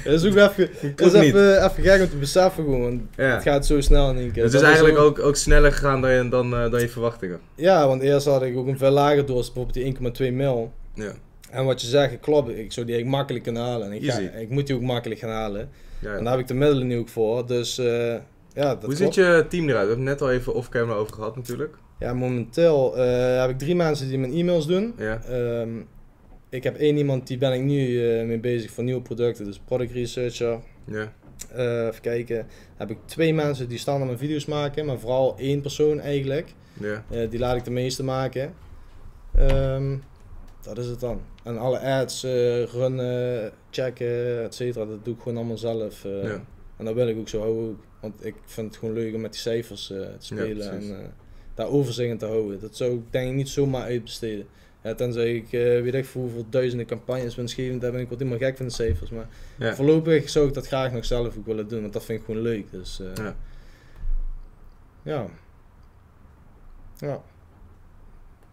Dat is ook even, dat is even, even gek om te beseffen gewoon. Het gaat zo snel in één keer. Het Dat is eigenlijk ook- ook, ook sneller gegaan dan je, dan, eh, dan je verwachtingen. Ja, want eerst had ik ook een veel lager doos, bijvoorbeeld die 1,2 mil. Ja. En wat je zegt, klopt. Ik zou die makkelijk kunnen halen. En ik, ga, ik moet die ook makkelijk gaan halen. Ja. En daar heb ik de middelen nu ook voor. Dus eh, ja, dat Hoe klopt. ziet je team eruit? We hebben het net al even off-camera over gehad natuurlijk. Ja, momenteel eh, heb ik drie mensen die mijn e-mails doen. Ja. Ehm, ik heb één iemand die ben ik nu eh, mee bezig voor nieuwe producten, dus product researcher. Ja. Even kijken. Dan heb ik twee mensen die staan aan mijn video's maken, maar vooral één persoon eigenlijk. Ja. Die laat ik de meeste maken. Ehm, dat is het dan. En alle ads eh, runnen, checken, et cetera, dat doe ik gewoon allemaal zelf. eh. Ja. En dat wil ik ook zo houden. Want ik vind het gewoon leuk om met die cijfers eh, te spelen precies. en daar overzicht in te houden. Dat zou ik denk ik niet zomaar uitbesteden. Ja, tenzij ik weet ik voor hoeveel duizenden campagnes winstgevend heb en ik word helemaal gek van de cijfers. Maar Ja. voorlopig zou ik dat graag nog zelf ook willen doen, want dat vind ik gewoon leuk. Dus Ja. ja.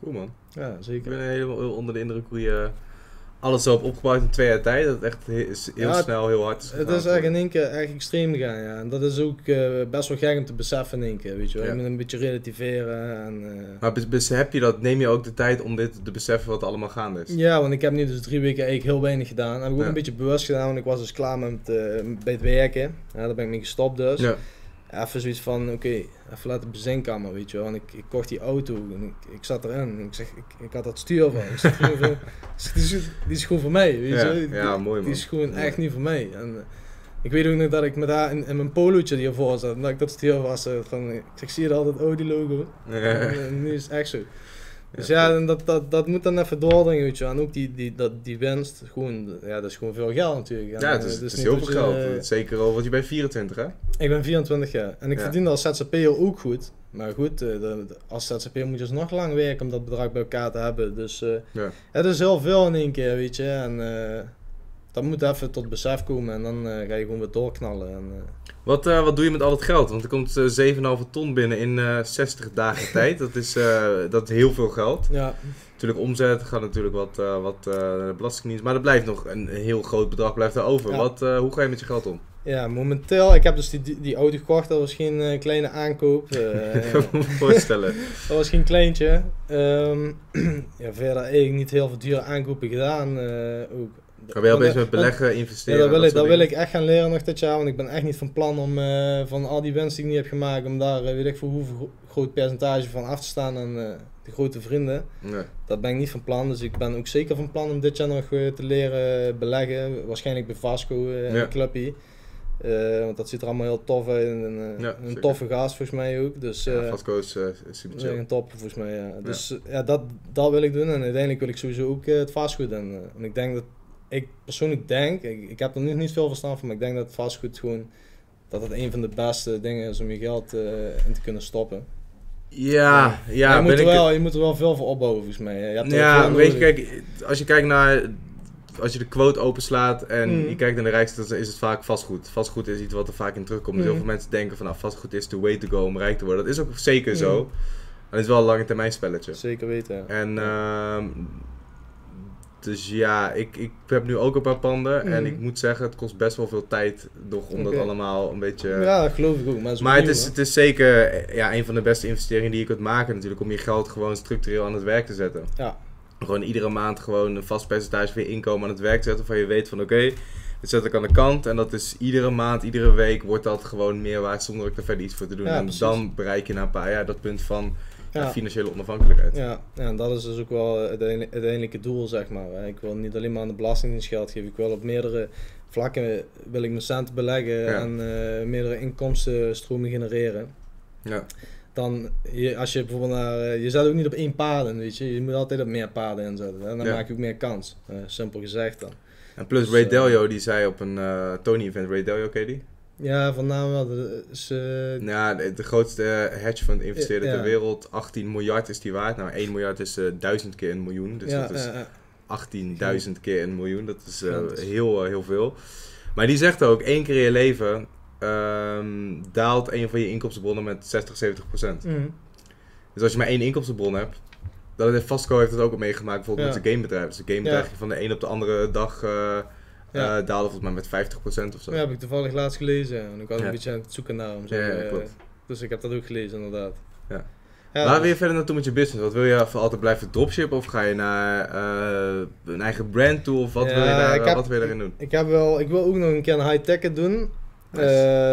Cool man. ja, Ik zeker. ben helemaal onder de indruk hoe je alles zo hebt opgebouwd in twee jaar tijd. Dat het echt heel Ja, snel, heel hard is Het is echt in één keer echt extreem gegaan, ja. En dat is ook eh, best wel gek om te beseffen in één keer, weet je wel. Ja. Je moet een beetje relativeren en... eh, Maar bes- besef je dat, neem je ook de tijd om dit te beseffen wat er allemaal gaande is? Ja, want ik heb nu dus drie weken eigenlijk heel weinig gedaan. Dat heb ik ook Ja. een beetje bewust gedaan, want ik was dus klaar met, eh, bij het werken. Ja, daar ben ik mee gestopt dus. Ja. Even zoiets van, oké, even laten bezinken allemaal, weet je wel. En ik, ik kocht die auto en ik, ik zat erin en ik zeg, ik, ik had dat stuur van. Ik zeg, van, [LAUGHS] die, is, die is gewoon voor mij, weet je Ja, wel. Die- ja, mooi, man. Die is gewoon echt niet voor mij. En eh, ik weet ook nog dat ik met haar in, in mijn polootje die ervoor zat, en dat ik dat stuur was, eh, van, ik zeg, zie je altijd Audi logo? Ja. En, eh, nu is het echt zo. Dus Ja, ja, en dat, dat, dat moet dan even doordringen, weet je. En ook die, die, dat, die winst, gewoon, ja, dat is gewoon veel geld natuurlijk. En, Ja, het eh, is, het is heel veel geld. Zeker al, want je bent 24 hè? ik ben 24 jaar en ik Ja. verdien als ZZP'er ook goed. Maar goed, eh, de- de- als ZZP'er moet je dus nog lang werken om dat bedrag bij elkaar te hebben. Dus eh, Ja. het is heel veel in één keer, weet je. En dat moet even tot besef komen en dan eh, ga je gewoon weer doorknallen. En, eh, Wat, eh, wat doe je met al het geld? Want er komt eh 7,5 ton binnen in eh 60 dagen [LAUGHS] tijd. Dat is, dat is heel veel geld. ja, Natuurlijk omzet gaat natuurlijk wat, wat de belastingdienst. Maar er blijft nog een heel groot bedrag blijft er over. Ja. Wat, hoe ga je met je geld om? ja, momenteel, ik heb dus die, die, auto gekocht, dat was geen kleine aankoop. [LAUGHS] Ik kan me voorstellen. [LAUGHS] Dat was geen kleintje. Ehm, [CLEARS THROAT] ja, verder eigenlijk niet heel veel dure aankopen gedaan. ook. Ben je al bezig met beleggen, investeren? Ja, dat wil, ik, dat wil ik echt gaan leren nog dit jaar. Want ik ben echt niet van plan om eh, van al die winst die ik niet heb gemaakt, om daar eh, weet ik voor hoeveel gro- groot percentage van af te staan aan eh, de grote vrienden. Nee. Dat ben ik niet van plan. Dus ik ben ook zeker van plan om dit jaar nog te leren beleggen. Waarschijnlijk bij Vasco Ja. en Clubby. Eh, want dat ziet er allemaal heel tof uit. En, Ja, een toffe gast volgens mij ook. Dus, Ja, Vasco is super chill. een top volgens mij, ja. Dus ja, dat, dat wil ik doen. En uiteindelijk wil ik sowieso ook het vastgoed. En, eh, en ik denk dat, ik persoonlijk denk, ik, ik heb er nu niet veel verstand van, maar ik denk dat vastgoed gewoon, dat het een van de beste dingen is om je geld eh, in te kunnen stoppen. Ja, ja, je, moet er ik... wel, je moet er wel veel voor opbouwen volgens mij. Je hebt Ja, weet je, kijk, als je kijkt naar, als je de quote openslaat en Mm. je kijkt naar de rijkste, dan is het vaak vastgoed. Vastgoed is iets wat er vaak in terugkomt. Dus heel veel mensen denken van, nou, vastgoed is the way to go om rijk te worden. Dat is ook zeker zo. Mm. Maar het is wel een lange termijn spelletje. Zeker weten. En, ehm, dus ja, ik, ik heb nu ook een paar panden en Mm. ik moet zeggen, het kost best wel veel tijd nog om dat allemaal een beetje... ja, dat geloof ik ook. Maar, het is Maar het is, het is zeker ja, een van de beste investeringen die je kunt maken natuurlijk. Om je geld gewoon structureel aan het werk te zetten. Ja. Gewoon iedere maand gewoon een vast percentage van je inkomen aan het werk zetten. Waarvan je weet van oké, dit zet ik aan de kant. En dat is iedere maand, iedere week wordt dat gewoon meer waard zonder ik er verder iets voor te doen. Ja, en precies. dan bereik je na een paar jaar dat punt van ja, financiële onafhankelijkheid. Ja, ja, en dat is dus ook wel het uiteindelijke doel, zeg maar. Ik wil niet alleen maar aan de belastingdienst geld geven. Ik wil op meerdere vlakken wil ik mijn centen beleggen Ja. en eh, meerdere inkomstenstromen genereren. Ja. Dan, je, als je bijvoorbeeld naar, eh, je zet ook niet op één paard in, weet je. Je moet altijd op meer paarden inzetten. En dan Ja. maak je ook meer kans. Simpel gezegd dan. En plus Dus, Ray eh, Dalio, die zei op een Tony-event, Ray Dalio, ken je die? Ja, van naam wel. eh, Ja, de, de grootste hedge fund investeerder Ja. ter wereld. 18 miljard is die waard. Nou, 1 miljard is eh, duizend keer een miljoen. Dus ja, dat is eh, eh, 18.000 keer een miljoen. Dat is eh, heel, eh, heel veel. Maar die zegt ook, één keer in je leven ehm, daalt een van je inkomstenbronnen met 60, 70 procent. mhm. Dus als je maar één inkomstenbron hebt, dat heeft Fastco heeft het ook al meegemaakt, bijvoorbeeld Ja. met zijn gamebedrijf. Dus een gamebedrijf van de een op de andere dag eh Ja. eh, daalde volgens mij met 50 procent of zo. Ja, heb ik toevallig laatst gelezen. En ik was Ja. een beetje aan het zoeken naar hem. Zo, Ja, ja, eh, klopt. Dus ik heb dat ook gelezen, inderdaad. Ja. Ja, Waar dus- wil je verder naartoe met je business? Wat wil je voor altijd blijven dropshippen? Of ga je naar eh, een eigen brand toe? Of wat, Ja, wil, je daar, heb- wat wil je daarin doen? Ik, heb wel, ik wil ook nog een keer een high-tech doen. Nice.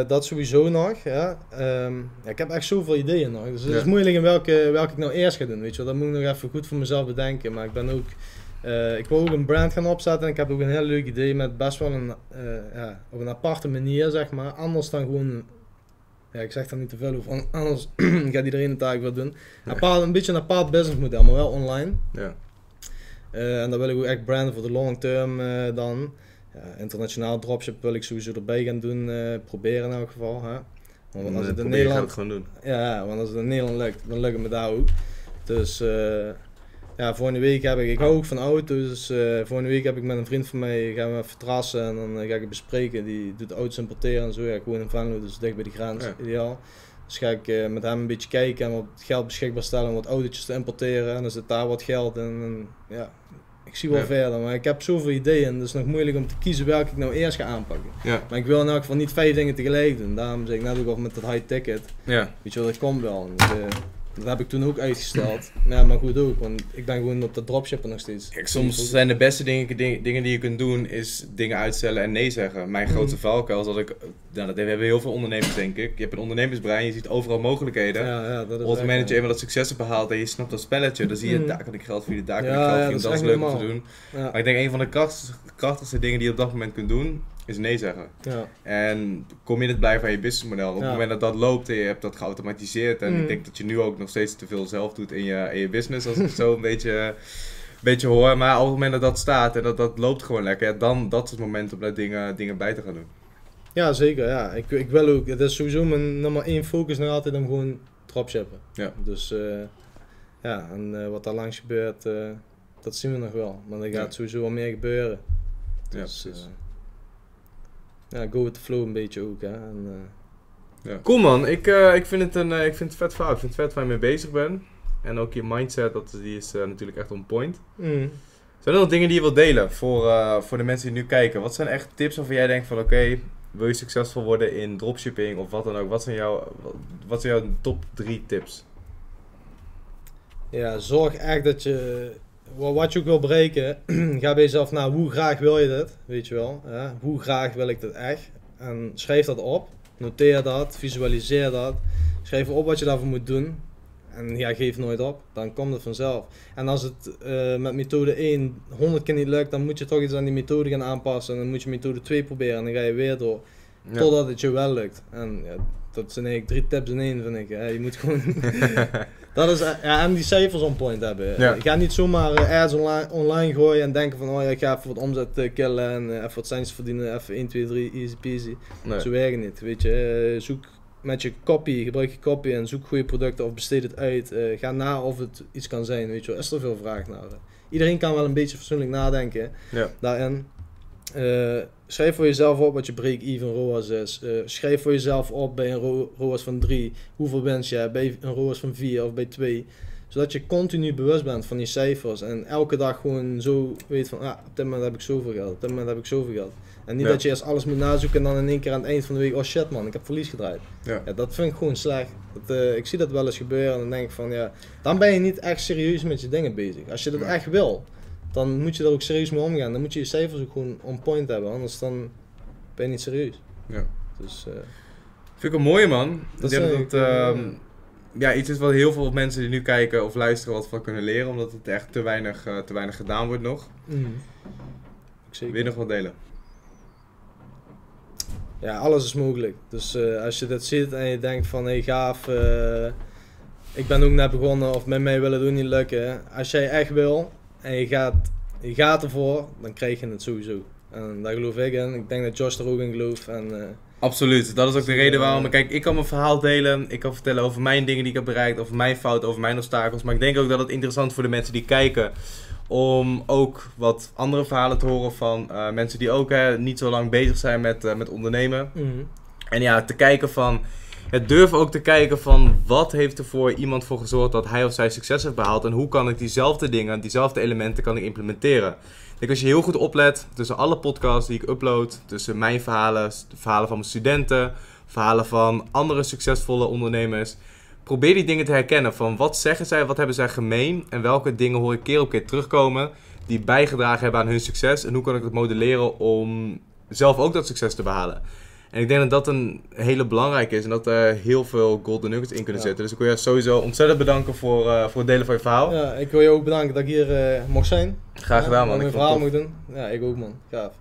Eh, dat sowieso nog. Ja. Ehm, ja, ik heb echt zoveel ideeën nog. Dus het Ja. is moeilijk in welke, welke ik nou eerst ga doen. Weet je wel. Dat moet ik nog even goed voor mezelf bedenken. Maar ik ben ook. Eh, ik wil ook een brand gaan opzetten. En ik heb ook een heel leuk idee met best wel een, eh, ja, op een aparte manier, zeg maar. Anders dan gewoon. Ja, ik zeg daar niet te veel over. Anders [CLEARS THROAT] gaat iedereen het taak wel doen. Ja. Apart, een beetje een apart businessmodel, maar wel online. Ja. Eh, en dan wil ik ook echt branden voor de long term dan. Ja, internationaal dropship wil ik sowieso erbij gaan doen, proberen in elk geval. Hè. Want als het in Nederland, het gewoon doen. ja, want als het in Nederland lukt, dan lukt het me daar ook. Dus ja, volgende week heb ik, ik hou ook van auto's, dus eh, volgende week heb ik met een vriend van mij, gaan we even terrassen en dan eh, ga ik het bespreken. Die doet auto's importeren en zo, ja, gewoon in Venlo, dus dicht bij de grens, Ja. ideaal. Dus ga ik eh, met hem een beetje kijken en wat geld beschikbaar stellen om wat autootjes te importeren. En dan zit daar wat geld in. En, ja, ik zie wel Ja. verder, maar ik heb zoveel ideeën en het is nog moeilijk om te kiezen welke ik nou eerst ga aanpakken. Ja. Maar ik wil in elk geval niet vijf dingen tegelijk doen. Daarom zeg ik net ook al met dat high ticket. Ja. Weet je wel, dat komt wel. Dus, dat heb ik toen ook uitgesteld. Ja, maar goed ook, want ik ben gewoon op dat dropshippen nog steeds. Kijk, soms zijn de beste dingen, dingen, dingen die je kunt doen, is dingen uitstellen en nee zeggen. Mijn grootste Mhm. valkuil is dat ik, nou, dat hebben heel veel ondernemers denk ik. Je hebt een ondernemersbrein, je ziet overal mogelijkheden. Ja, ja, dat is eh, eenmaal dat succes hebt behaald en je snapt dat spelletje, dan zie je, Mhm. daar kan ik geld verdienen, daar kan ik geld verdienen, dat dat, is leuk om te doen. Maar ik denk een van de krachtigste dingen die je op dat moment kunt doen, is nee zeggen. ja, En kom in het blijven aan je businessmodel. Op het Ja. moment dat dat loopt en je hebt dat geautomatiseerd. En ik denk dat je nu ook nog steeds te veel zelf doet in je, in je business. Als ik het zo een [LAUGHS] beetje, beetje hoor. Maar op het moment dat dat staat en dat dat loopt gewoon lekker. Dan dat is het moment om daar dingen, dingen bij te gaan doen. ja, zeker. Ja. Ik, ik wil ook, het is sowieso mijn nummer één focus nog altijd om gewoon dropshippen. Ja. Dus eh, ja, en eh, wat daar langs gebeurt, eh, dat zien we nog wel. Maar er gaat Ja. sowieso wel meer gebeuren. Ja, Dus, precies. Ja, go with the flow een beetje ook. Hè. En, eh, Ja. Cool man, ik, eh, ik, vind het een, eh, ik vind het vet verhaal. Ik vind het vet waar je mee bezig bent. En ook je mindset, dat, die is eh, natuurlijk echt on point. mm. Zijn er nog dingen die je wilt delen voor, eh, voor de mensen die nu kijken? Wat zijn echt tips waarvan jij denkt van oké, wil je succesvol worden in dropshipping of wat dan ook? Wat zijn jouw, wat zijn jouw top drie tips? Ja, zorg echt dat je, wat je ook wil bereiken, [CLEARS THROAT] ga bij jezelf na, hoe graag wil je dit, weet je wel. Hè? Hoe graag wil ik dit echt? En schrijf dat op, noteer dat, visualiseer dat, schrijf op wat je daarvoor moet doen. En ja, geef nooit op, dan komt het vanzelf. En als het eh, met methode 1 100 keer niet lukt, dan moet je toch iets aan die methode gaan aanpassen. En dan moet je methode 2 proberen en dan ga je weer door. Ja. Totdat het je wel lukt. En ja, dat zijn eigenlijk drie tips in één, vind ik. hè. Je moet gewoon... [LAUGHS] dat is, eh, ja, en die cijfers on point hebben. Ja. Je gaat niet zomaar eh, ads online, online gooien en denken van... Oh ja, ik ga even wat omzet eh, killen en even wat centjes verdienen. Even 1, 2, 3, easy peasy. Nee. Zo werkt niet, weet je. Zoek met je copy, gebruik je copy en zoek goede producten of besteed het uit. Ga na of het iets kan zijn, weet je wel. Is er veel vraag naar. Iedereen kan wel een beetje fatsoenlijk nadenken Ja. daarin. Eh, schrijf voor jezelf op wat je break-even ROAS is. Eh, schrijf voor jezelf op bij een ro- ROAS van 3. Hoeveel winst je hebt bij een ROAS van 4 of bij 2. Zodat je continu bewust bent van die cijfers. En elke dag gewoon zo weet van, ah, op dit moment heb ik zoveel geld. Op dit moment heb ik zoveel geld. En niet Ja. dat je eerst alles moet nazoeken en dan in één keer aan het eind van de week, oh shit man, ik heb verlies gedraaid. Ja. Ja, dat vind ik gewoon slecht. Dat, eh, ik zie dat wel eens gebeuren en dan denk ik van, ja, dan ben je niet echt serieus met je dingen bezig. Als je dat Ja. echt wil, dan moet je er ook serieus mee omgaan. Dan moet je je cijfers ook gewoon on point hebben, anders dan ben je niet serieus. Ja. Dus, eh, Vind ik een mooie man. Dat ik denk dat ik, eh, ehm, ja, iets is wat heel veel mensen die nu kijken of luisteren wat van kunnen leren. Omdat het echt te weinig, eh, te weinig gedaan wordt nog. Mhm. Wil je nog wat delen? Ja, alles is mogelijk. Dus als je dit ziet en je denkt van, hé hey, gaaf, ik ben ook net begonnen of met mij willen doen niet lukken. Als jij echt wil en je gaat, je gaat ervoor, dan krijg je het sowieso. En daar geloof ik in. Ik denk dat Josh er ook in gelooft. En, eh, Absoluut, dat is ook de Dus, reden eh, waarom. Kijk, ik kan mijn verhaal delen. Ik kan vertellen over mijn dingen die ik heb bereikt, over mijn fouten, over mijn obstakels. Maar ik denk ook dat het interessant voor de mensen die kijken. Om ook wat andere verhalen te horen van eh, mensen die ook hè, niet zo lang bezig zijn met, met ondernemen. mhm. En ja, te kijken van. Het durf ook te kijken van wat heeft er voor iemand voor gezorgd dat hij of zij succes heeft behaald. En hoe kan ik diezelfde dingen, diezelfde elementen kan ik implementeren. Ik als je heel goed oplet tussen alle podcasts die ik upload, tussen mijn verhalen, verhalen van mijn studenten, verhalen van andere succesvolle ondernemers. Probeer die dingen te herkennen van wat zeggen zij, wat hebben zij gemeen en welke dingen hoor ik keer op keer terugkomen die bijgedragen hebben aan hun succes. En hoe kan ik het modelleren om zelf ook dat succes te behalen. En ik denk dat dat een hele belangrijke is en dat er heel veel golden nuggets in kunnen Ja. zitten. Dus ik wil je sowieso ontzettend bedanken voor, eh, voor het delen van je verhaal. Ja, ik wil je ook bedanken dat ik hier eh, mocht zijn. Graag gedaan Ja, man. dat Ik mijn verhaal tof. moet doen. Ja, ik ook man. Gaaf.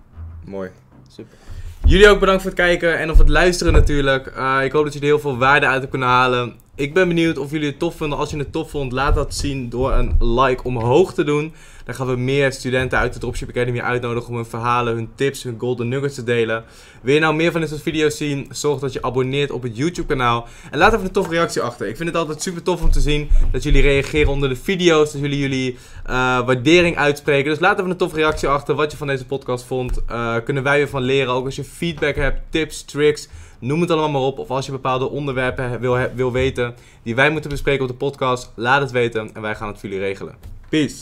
Mooi. Super. Jullie ook bedankt voor het kijken en of het luisteren natuurlijk. Eh, ik hoop dat jullie heel veel waarde uit hebben kunnen halen. Ik ben benieuwd of jullie het tof vinden. Als je het tof vond, laat dat zien door een like omhoog te doen. Dan gaan we meer studenten uit de Dropship Academy uitnodigen om hun verhalen, hun tips, hun golden nuggets te delen. Wil je nou meer van dit soort video's zien? Zorg dat je abonneert op het YouTube kanaal. En laat even een toffe reactie achter. Ik vind het altijd super tof om te zien dat jullie reageren onder de video's. Dat jullie jullie eh, waardering uitspreken. Dus laat even een toffe reactie achter wat je van deze podcast vond. Eh, kunnen wij weer van leren. Ook als je feedback hebt, tips, tricks. Noem het allemaal maar op. Of als je bepaalde onderwerpen wil, wil weten die wij moeten bespreken op de podcast. Laat het weten en wij gaan het voor jullie regelen. Peace.